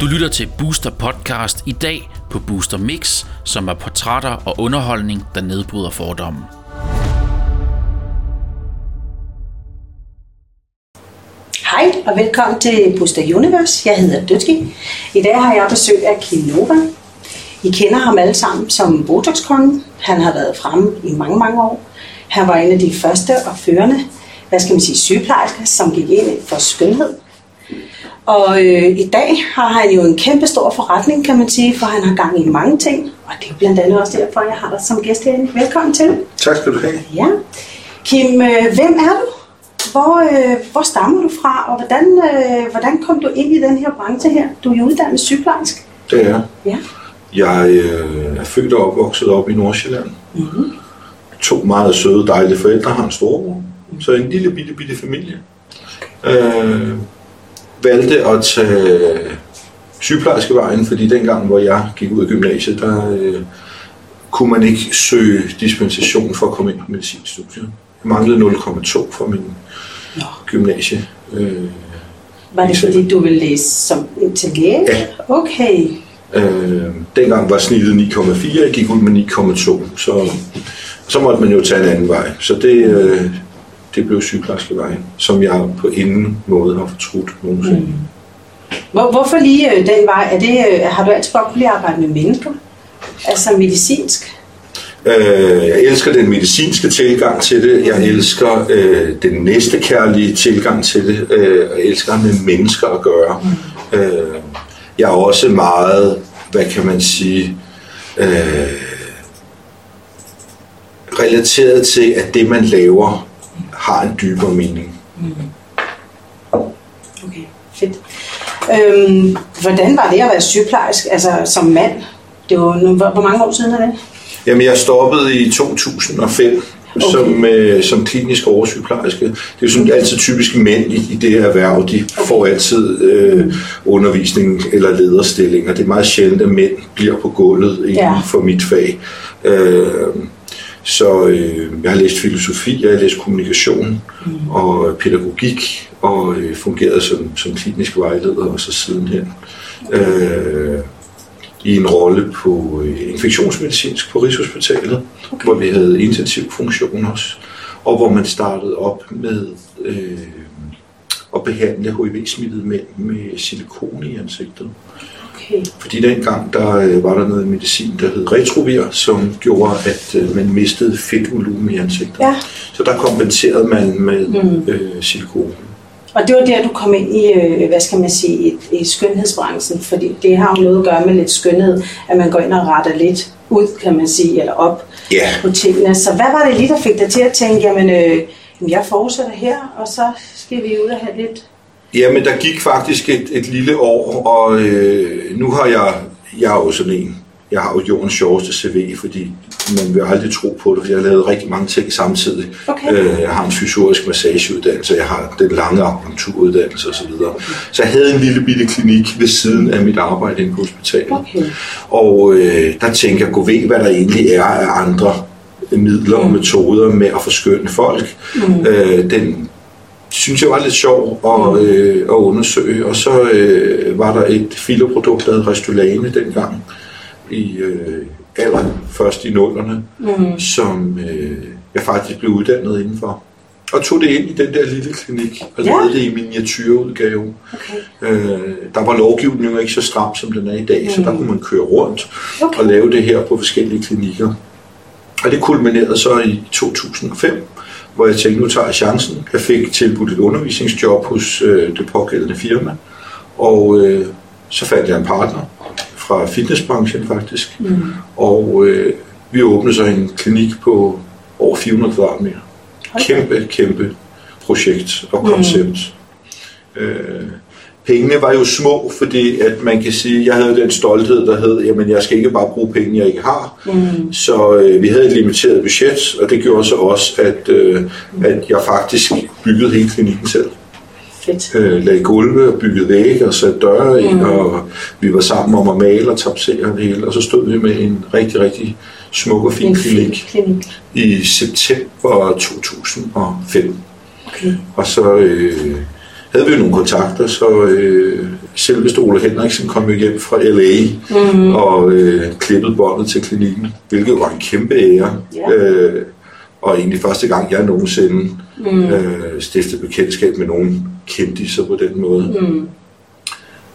Du lytter til Booster Podcast i dag på Booster Mix, som er portrætter og underholdning, der nedbryder fordomme. Hej og velkommen til Booster Universe. Jeg hedder Dødski. I dag har jeg besøg af Kim Nova. I kender ham alle sammen som Botox-kongen. Han har været fremme i mange, mange år. Han var en af de første og førende, hvad skal man sige, sygeplejersker, som gik ind for skønhed. Og øh, i dag har han jo en kæmpe stor forretning, kan man sige, for han har gang i mange ting. Og det er blandt andet også derfor, jeg har dig som gæst herinde. Velkommen til. Tak skal du have. Ja. Kim, øh, hvem er du? Hvor, øh, hvor stammer du fra, og hvordan, øh, hvordan kom du ind i den her branche her? Du er jo uddannet sygeplejerske. Det er jeg. Ja. Jeg øh, er født og opvokset op i Nordsjælland. Mm-hmm. To meget søde, dejlige forældre har en storebror. Så en lille bitte, bitte familie. Øh, valgte at tage sygeplejerskevejen, fordi dengang, hvor jeg gik ud af gymnasiet, der øh, kunne man ikke søge dispensation for at komme ind på medicinstudiet. Jeg manglede 0,2 for min Nå. gymnasie. Øh, Var det fordi, du ville læse som til læge? Ja. Okay. Øh, dengang var snittet 9,4, jeg gik ud med 9,2, så, så måtte man jo tage en anden vej. Så det, øh, det blev sygeplejerskevejen, som jeg på ingen måde har fortrudt nogensinde. Mm. Hvor, hvorfor lige øh, den vej? Er det, øh, har du altid godt kunne arbejde med mennesker? Altså medicinsk? Øh, jeg elsker den medicinske tilgang til det, jeg elsker øh, den næste kærlige tilgang til det, øh, og jeg elsker med mennesker at gøre. Mm. Øh, jeg er også meget, hvad kan man sige, øh, relateret til, at det man laver har en dybere mening. Okay, fedt. Øhm, hvordan var det at være sygeplejersk, altså som mand? Det var hvor, mange år siden er det? Jamen, jeg stoppede i 2005 okay. som, øh, som klinisk oversygeplejerske. Det er jo sådan altid typisk mænd i, i det her erhverv. De okay. får altid øh, undervisning eller lederstillinger. Det er meget sjældent, at mænd bliver på gulvet inden Ja. for mit fag. Øh, så øh, jeg har læst filosofi, jeg har læst kommunikation mm. og pædagogik, og øh, fungeret som, som klinisk vejleder, og så sidenhen øh, i en rolle på øh, infektionsmedicinsk på Rigshospitalet, okay. hvor vi havde intensiv funktion også, og hvor man startede op med øh, at behandle HIV-smittede mænd med silikone i ansigtet. Okay. Fordi dengang der øh, var der noget medicin, der hed Retrovir, som gjorde, at øh, man mistede fedtvolumen i ansigtet. Ja. Så der kompenserede man med Mm. øh, silikone. Og det var der, du kom ind i, øh, hvad skal man sige, i, skønhedsbranchen, fordi det har jo noget at gøre med lidt skønhed, at man går ind og retter lidt ud, kan man sige, eller op Ja, på tingene. Så hvad var det lige, der fik dig til at tænke, jamen, øh, jeg fortsætter her, og så skal vi ud og have lidt... Jamen, der gik faktisk et, et lille år, og øh, nu har jeg, jeg er jo sådan en, jeg har jo jordens sjoveste CV, fordi man vil aldrig tro på det, for jeg har lavet rigtig mange ting samtidig. Okay. Øh, jeg har en fysiorisk massageuddannelse, jeg har den lange akupunkturuddannelse osv. Så jeg havde en lille bitte klinik ved siden af mit arbejde inde på hospitalet. Okay. Og øh, der tænker jeg, gå ved, hvad der egentlig er af andre midler og metoder med at forskønne folk. Mm. Øh, den synes jeg var lidt sjov at, øh, at undersøge. Og så øh, var der et filoprodukt, der hed Restylane dengang, i øh, aller først i nullerne, Mm. som øh, jeg faktisk blev uddannet indenfor. Og tog det ind i den der lille klinik, og Ja. lavede det i miniatyrudgave. Okay. Øh, der var lovgivningen jo ikke så stram, som den er i dag, mm. så der kunne man køre rundt Okay. og lave det her på forskellige klinikker. Og det kulminerede så i 2005, hvor jeg tænkte, nu tager jeg chancen. Jeg fik tilbudt et undervisningsjob hos øh, det pågældende firma, og øh, så fandt jeg en partner fra fitnessbranchen faktisk, Mm. og øh, vi åbnede så en klinik på over 400 kvadratmeter. Da. Kæmpe, kæmpe projekt og koncept. Mm. Øh, pengene var jo små, fordi at man kan sige, jeg havde den stolthed, der hed, jamen jeg skal ikke bare bruge penge, jeg ikke har. Mm. Så øh, vi havde et limiteret budget, og det gjorde så også, at, øh, at jeg faktisk byggede hele klinikken selv. Fedt. Øh, lagde gulve og byggede vægge og satte døre ind, Mm. og vi var sammen om at male og tapsere det hele. Og så stod vi med en rigtig, rigtig smuk og fin En fin klinik klinik. i september 2005. Okay. Og så øh, havde vi jo nogle kontakter, så øh, selveste Ole Henriksen kom jo hjem fra LA mm. og øh, klippede båndet til klinikken, hvilket var en kæmpe ære. Ja. Øh, og egentlig første gang, jeg nogensinde mm. øh, stiftede bekendtskab med nogen sig på den måde. Mm.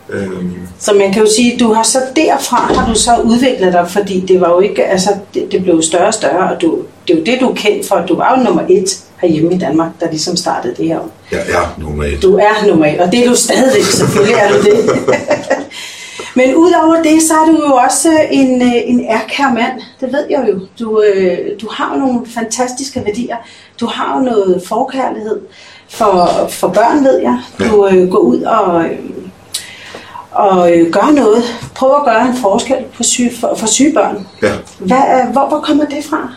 Øhm. Så man kan jo sige, du har så derfra har du så udviklet dig, fordi det var jo ikke, altså det, det blev større og større, og du, det er jo det, du er kendt for. Du var jo nummer et herhjemme i Danmark, der ligesom startede det her. Jeg er nummer et. Du er nummer et, og det er du stadigvæk, selvfølgelig er du det. Men udover det, så er du jo også en, øh, en ærkær mand. Det ved jeg jo. Du, øh, du har jo nogle fantastiske værdier. Du har jo noget forkærlighed for, for børn, ved jeg. Du øh, går ud og, og gør noget. Prøv at gøre en forskel på syge, for, for syge børn. Ja. Hvad, hvor, hvor kommer det fra?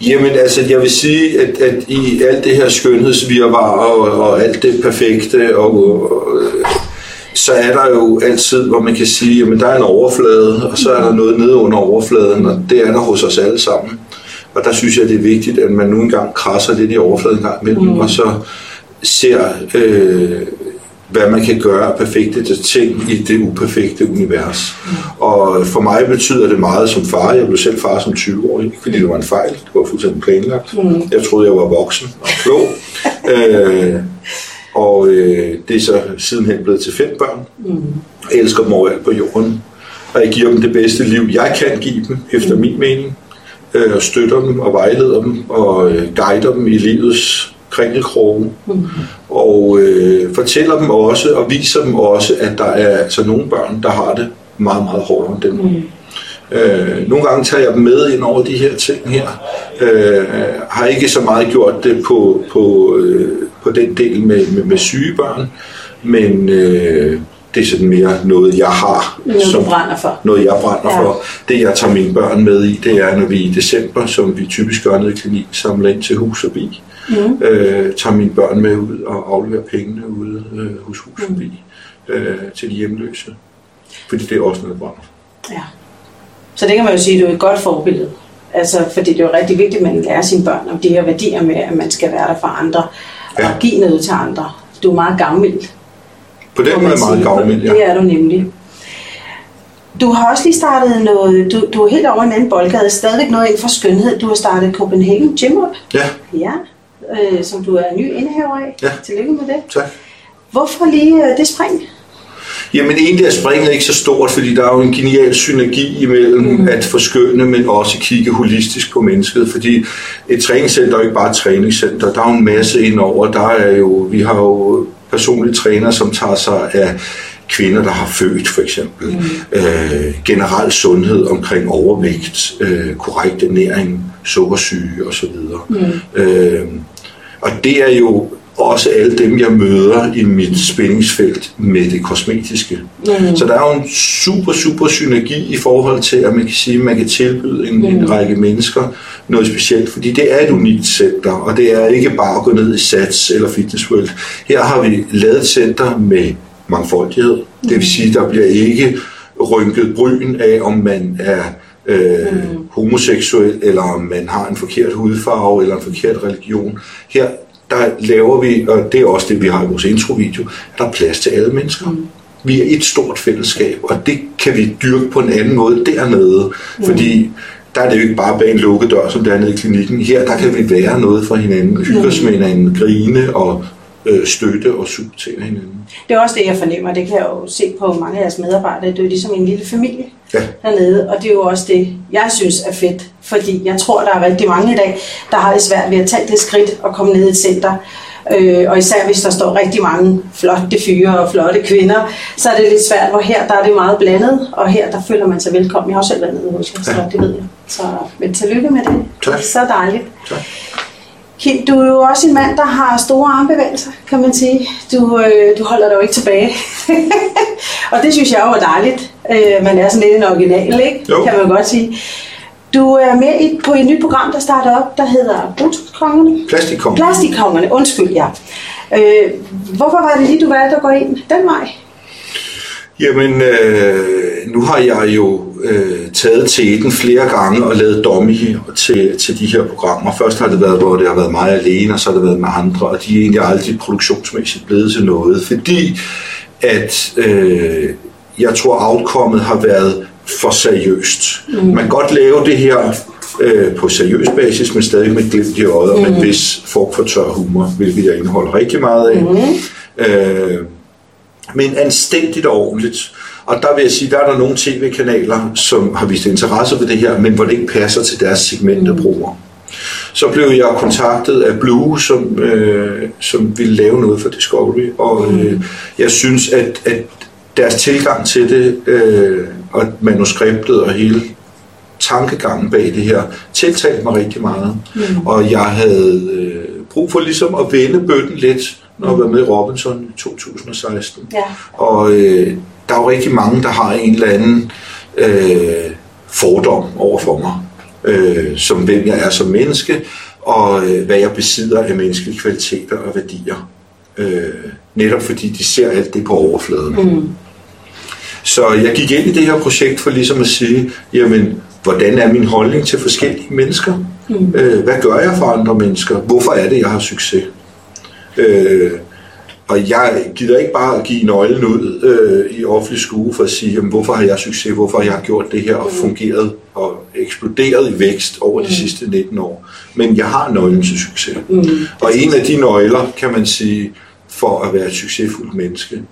Jamen altså, jeg vil sige, at, at i alt det her skønhedsvirvar og, og alt det perfekte, og, og, så er der jo altid, hvor man kan sige, at der er en overflade, og så er der noget nede under overfladen, og det er der hos os alle sammen. Og der synes jeg, det er vigtigt, at man nu engang krasser lidt i overfladen gang imellem, mm. og så ser, øh, hvad man kan gøre af perfekte ting i det uperfekte univers. Og for mig betyder det meget som far. Jeg blev selv far som 20-årig, ikke fordi det var en fejl. Det var fuldstændig planlagt. Mm. Jeg troede, jeg var voksen og klog. øh, og øh, det er så sidenhen blevet til fem børn. Mm. Jeg elsker dem overalt på jorden. Og jeg giver dem det bedste liv, jeg kan give dem, efter mm. min mening. Øh, og støtter dem og vejleder dem og øh, guider dem i livets kringelkroge. Mm. Og øh, fortæller dem også og viser dem også, at der er altså nogle børn, der har det meget, meget hårdere end dem. Mm. Øh, nogle gange tager jeg dem med ind over de her ting her. Øh, har ikke så meget gjort det på, på, øh, på den del med, med, med syge børn, men øh, det er sådan mere noget, jeg har. Noget, som, brænder for. Noget, jeg brænder ja. for. Det, jeg tager mine børn med i, det er, når vi i december, som vi typisk gør nede i klinik, samler ind til hus forbi. Mm. Øh, tager mine børn med ud og afleverer pengene ude øh, hos hus mm. forbi øh, til de hjemløse. Fordi det er også noget, brænder Ja. Så det kan man jo sige, at du er et godt forbillede. Altså, fordi det er jo rigtig vigtigt, at man lærer sine børn om de her værdier med, at man skal være der for andre ja. og give noget til andre. Du er meget gammel. På den måde er meget gammel, ja. Det er du nemlig. Du har også lige startet noget, du, du er helt over en anden boldgade, stadigvæk noget inden for skønhed. Du har startet Copenhagen Gym Up. Ja. Ja, øh, som du er ny indehaver af. Ja. Tillykke med det. Tak. Hvorfor lige øh, det spring? Jamen egentlig er springet ikke så stort, fordi der er jo en genial synergi imellem mm. at forskønne, men også kigge holistisk på mennesket, fordi et træningscenter er jo ikke bare et træningscenter, der er jo en masse indover, der er jo, vi har jo personlige træner, som tager sig af kvinder, der har født for eksempel, mm. øh, generel sundhed omkring overvægt, øh, korrekt ernæring, sukkersyge osv. Mm. Øh, og det er jo også alle dem, jeg møder i mit spændingsfelt med det kosmetiske. Mm. Så der er jo en super, super synergi i forhold til, at man kan sige, at man kan tilbyde en, mm. en række mennesker noget specielt, fordi det er et unikt center, og det er ikke bare at gå ned i Sats eller Fitness World. Her har vi lavet et center med mangfoldighed. Mm. Det vil sige, der bliver ikke rynket bryn af, om man er øh, mm. homoseksuel, eller om man har en forkert hudfarve, eller en forkert religion. Her der laver vi, og det er også det, vi har i vores introvideo, der er plads til alle mennesker. Mm. Vi er et stort fællesskab, og det kan vi dyrke på en anden måde dernede, mm. fordi der er det jo ikke bare bag en lukket dør, som det er nede i klinikken. Her, der kan vi være noget for hinanden, hygge os med hinanden, grine og øh, støtte og supportere hinanden. Det er også det, jeg fornemmer. Det kan jeg jo se på mange af jeres medarbejdere. Det er jo ligesom en lille familie ja. dernede, og det er jo også det, jeg synes er fedt. Fordi jeg tror, der er rigtig mange i dag, der har det svært ved at tage det skridt og komme ned i et center. Øh, og især hvis der står rigtig mange flotte fyre og flotte kvinder, så er det lidt svært, hvor her der er det meget blandet, og her der føler man sig velkommen. Jeg har også selv været nede hos jer, så ja. det ved jeg. Så, men tillykke med det. Tak. Så dejligt. Tak. Kim, du er jo også en mand, der har store armbevægelser, kan man sige. Du, øh, du holder dig jo ikke tilbage. og det synes jeg jo er dejligt. Øh, man er sådan lidt en original, ikke? Jo. kan man godt sige. Du er med i, på et nyt program, der starter op, der hedder Botox-kongerne. Plastikkongerne. Plastikkongerne, undskyld, ja. Øh, hvorfor var det lige, du valgte at gå ind den vej? Jamen, øh, nu har jeg jo øh, taget teten flere gange og lavet dummy til, til de her programmer. Først har det været, hvor det har været mig alene, og så har det været med andre, og de er egentlig aldrig produktionsmæssigt blevet til noget, fordi at øh, jeg tror, outcomet har været for seriøst. Mm. Man kan godt lave det her øh, på seriøs basis, men stadig med glimt i øjet, mm. med en vis form for tør humor, hvilket jeg indeholder rigtig meget af. Mm. Øh, men anstændigt og ordentligt. Og der vil jeg sige, der er der nogle tv-kanaler, som har vist interesse for det her, men hvor det ikke passer til deres segment af brugere. Så blev jeg kontaktet af Blue, som, øh, som ville lave noget for Discovery, og øh, jeg synes, at, at deres tilgang til det, øh, og manuskriptet og hele tankegangen bag det her, tiltalte mig rigtig meget. Mm. Og jeg havde øh, brug for ligesom at vende bøtten lidt, når jeg var med i Robinson i 2016. Ja. Og øh, der er jo rigtig mange, der har en eller anden øh, fordom over for mig, øh, som hvem jeg er som menneske, og øh, hvad jeg besidder af menneskelige kvaliteter og værdier. Øh, netop fordi de ser alt det på overfladen. Mm. Så jeg gik ind i det her projekt for ligesom at sige, jamen, hvordan er min holdning til forskellige mennesker? Mm. Øh, hvad gør jeg for andre mennesker? Hvorfor er det, jeg har succes? Øh, og jeg gider ikke bare at give nøglen ud øh, i offentlig skue for at sige, jamen, hvorfor har jeg succes, hvorfor har jeg gjort det her og fungeret og eksploderet i vækst over de mm. sidste 19 år. Men jeg har nøglen til succes. Mm. Og en af de nøgler, kan man sige, for at være et succesfuldt menneske,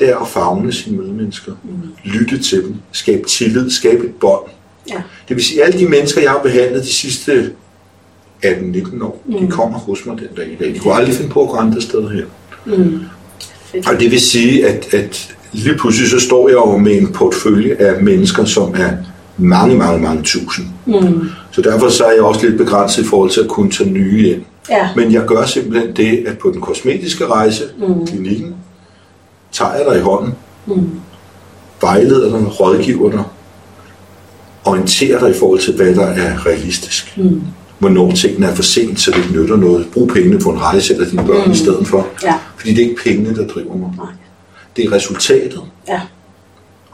det er at fagne sine medmennesker. Mm. Lytte til dem. Skabe tillid. Skabe et bånd. Ja. Det vil sige, at alle de mennesker, jeg har behandlet de sidste 18-19 år, mm. de kommer hos mig den dag i dag. De kunne aldrig finde på at gå andre steder her. Mm. Og det vil sige, at, at lige pludselig så står jeg over med en portfølje af mennesker, som er mange, mange, mange tusind. Mm. Så derfor så er jeg også lidt begrænset i forhold til at kunne tage nye ind. Ja. Men jeg gør simpelthen det, at på den kosmetiske rejse, mm. klinikken, tager jeg dig i hånden, mm. vejleder dig, rådgiver dig, orienterer dig i forhold til, hvad der er realistisk. Mm. Hvornår tingene er for sent, så det ikke nytter noget. Brug pengene på en rejse eller dine børn mm. i stedet for. Ja. Fordi det er ikke pengene, der driver mig. Nej. Det er resultatet. Ja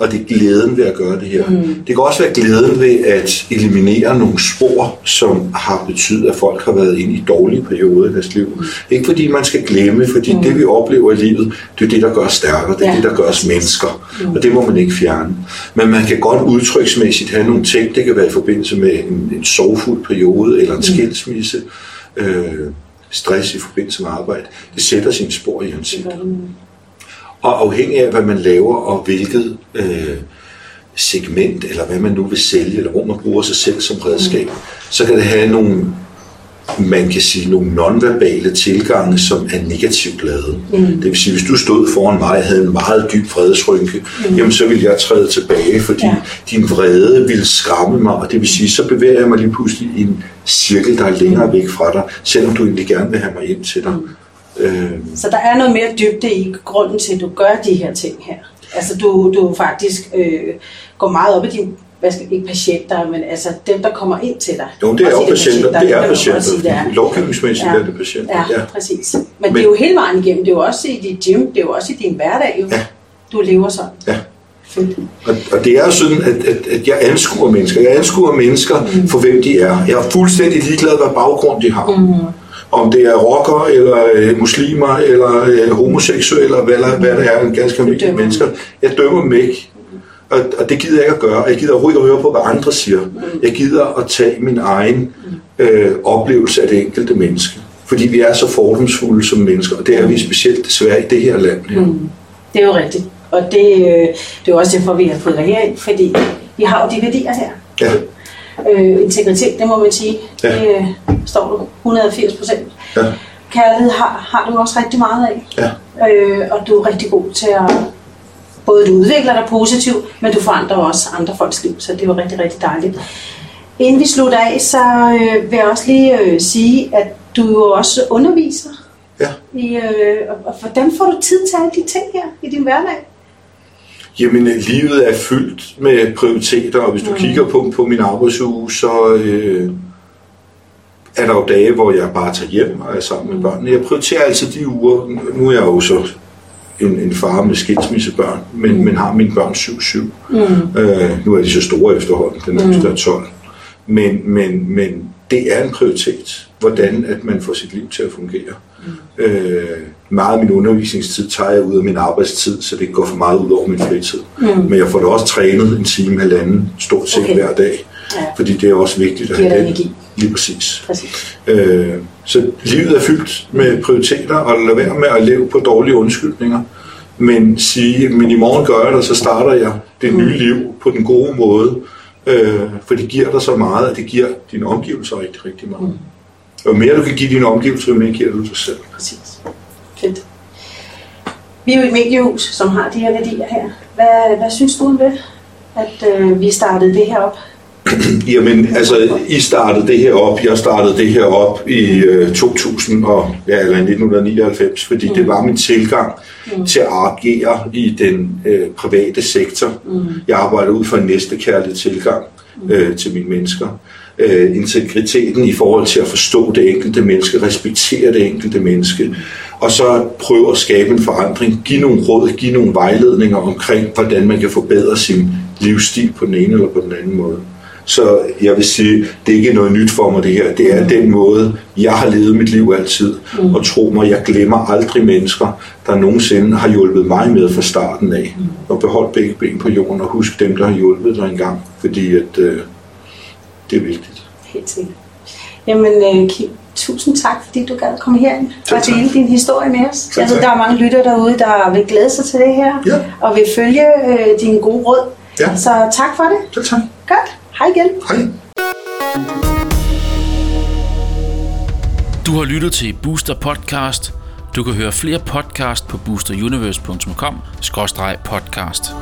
og det er glæden ved at gøre det her. Mm. Det kan også være glæden ved at eliminere nogle spor, som har betydet, at folk har været inde i dårlige perioder i deres liv. Mm. Ikke fordi man skal glemme, fordi mm. det vi oplever i livet, det er det, der gør os stærkere, det er ja. det, der gør os mennesker, mm. og det må man ikke fjerne. Men man kan godt udtryksmæssigt have nogle ting, det kan være i forbindelse med en, en sorgfuld periode eller en mm. skilsmisse, øh, stress i forbindelse med arbejde. Det sætter sine spor i hans og afhængig af, hvad man laver, og hvilket øh, segment, eller hvad man nu vil sælge, eller hvor man bruger sig selv som redskab, mm. så kan det have nogle, man kan sige, nogle nonverbale tilgange, som er negativt lavet. Mm. Det vil sige, hvis du stod foran mig og havde en meget dyb vredesrynke, mm. jamen så ville jeg træde tilbage, fordi ja. din vrede ville skræmme mig, og det vil sige, så bevæger jeg mig lige pludselig i en cirkel, der er længere væk fra dig, selvom du egentlig gerne vil have mig ind til dig. Mm. Øh. Så der er noget mere dybde i grunden til, at du gør de her ting her. Altså du, du faktisk øh, går meget op i dine hvad skal, ikke patienter, men altså dem, der kommer ind til dig. Jo, det er jo patienter. Det er patienter. Sige, det er. Lovgivningsmæssigt ja. er det patienter. Ja, ja, præcis. Men, men, det er jo hele vejen igennem. Det er jo også i dit gym, det er jo også i din hverdag, jo. Ja. du lever sådan. Ja. Og, og det er sådan, at, at, at jeg anskuer mennesker. Jeg anskuer mennesker mm. for, hvem de er. Jeg er fuldstændig ligeglad, hvad baggrund de har. Mm om det er rocker, eller øh, muslimer, eller øh, homoseksuelle, eller hvad, hvad det er, en ganske almindelige mennesker. Jeg dømmer dem ikke. Og, og det gider jeg ikke at gøre. Jeg gider overhovedet ikke at høre på, hvad andre siger. Jeg gider at tage min egen øh, oplevelse af det enkelte menneske. Fordi vi er så fordomsfulde som mennesker, og det er vi specielt desværre i det her land. Her. Mm. Det er jo rigtigt. Og det, øh, det er også derfor, vi har fået dig herind, fordi vi har jo de værdier her. Ja. Øh, integritet, det må man sige. Ja. Det øh, står du 180 procent. Ja. Kærlighed har, har du også rigtig meget af. Ja. Øh, og du er rigtig god til at både du udvikler dig positivt, men du forandrer også andre folks liv, så det er jo rigtig, rigtig dejligt. Inden vi slutter af, så øh, vil jeg også lige øh, sige, at du jo også underviser. Ja. I, øh, og, hvordan får du tid til alle de ting her i din hverdag? Jamen, livet er fyldt med prioriteter, og hvis du mm. kigger på, på min arbejdsuge, så øh, er der jo dage, hvor jeg bare tager hjem og er sammen med mm. børnene. Jeg prioriterer altså de uger, nu er jeg jo så en, en far med skilsmissebørn, men, mm. men har mine børn 7-7. Mm. Øh, nu er de så store efterhånden, den yngste er 12. Men, men, men det er en prioritet, hvordan at man får sit liv til at fungere. Mm. Øh, meget af min undervisningstid tager jeg ud af min arbejdstid, så det går for meget ud over min fritid. Mm. Men jeg får da også trænet en time, halvanden, stort set okay. hver dag. Ja. Fordi det er også vigtigt at have den. Energi. Lige præcis. præcis. Øh, så livet er fyldt med prioriteter, og lade være med at leve på dårlige undskyldninger. Men sige, men i morgen gør jeg det, så starter jeg det nye mm. liv på den gode måde. Øh, for det giver dig så meget, at det giver dine omgivelser rigtig, rigtig meget. Mm. Og mere du kan give dine omgivelser, jo mere giver du dig selv. Præcis. Fedt. Vi er jo et mediehus, som har de her værdier her. Hvad, hvad synes du om det, at øh, vi startede det her op? Jamen, altså, I startede det her op, jeg startede det her op i øh, 2000 og, ja, eller 1999, fordi mm. det var min tilgang mm. til at agere i den øh, private sektor. Mm. Jeg arbejder ud fra en næstekærlig tilgang mm. øh, til mine mennesker. Øh, integriteten i forhold til at forstå det enkelte menneske, respektere det enkelte menneske, og så prøve at skabe en forandring, give nogle råd, give nogle vejledninger omkring, hvordan man kan forbedre sin livsstil på den ene eller på den anden måde. Så jeg vil sige, det er ikke noget nyt for mig det her. Det er mm. den måde, jeg har levet mit liv altid. Mm. Og tro mig, jeg glemmer aldrig mennesker, der nogensinde har hjulpet mig med fra starten af. Mm. Og behold begge ben på jorden og husk dem, der har hjulpet dig engang. Fordi at, øh, det er vigtigt. Helt sikkert. Jamen, øh, Kim, tusind tak, fordi du gad komme herind og dele din historie med os. Jeg ved, der er mange lytter derude, der vil glæde sig til det her, ja. og vil følge øh, dine gode råd. Ja. Så tak for det. Selv tak. Godt. Hej igen. Hej. Du har lyttet til Booster Podcast. Du kan høre flere podcast på boosteruniverse.com-podcast.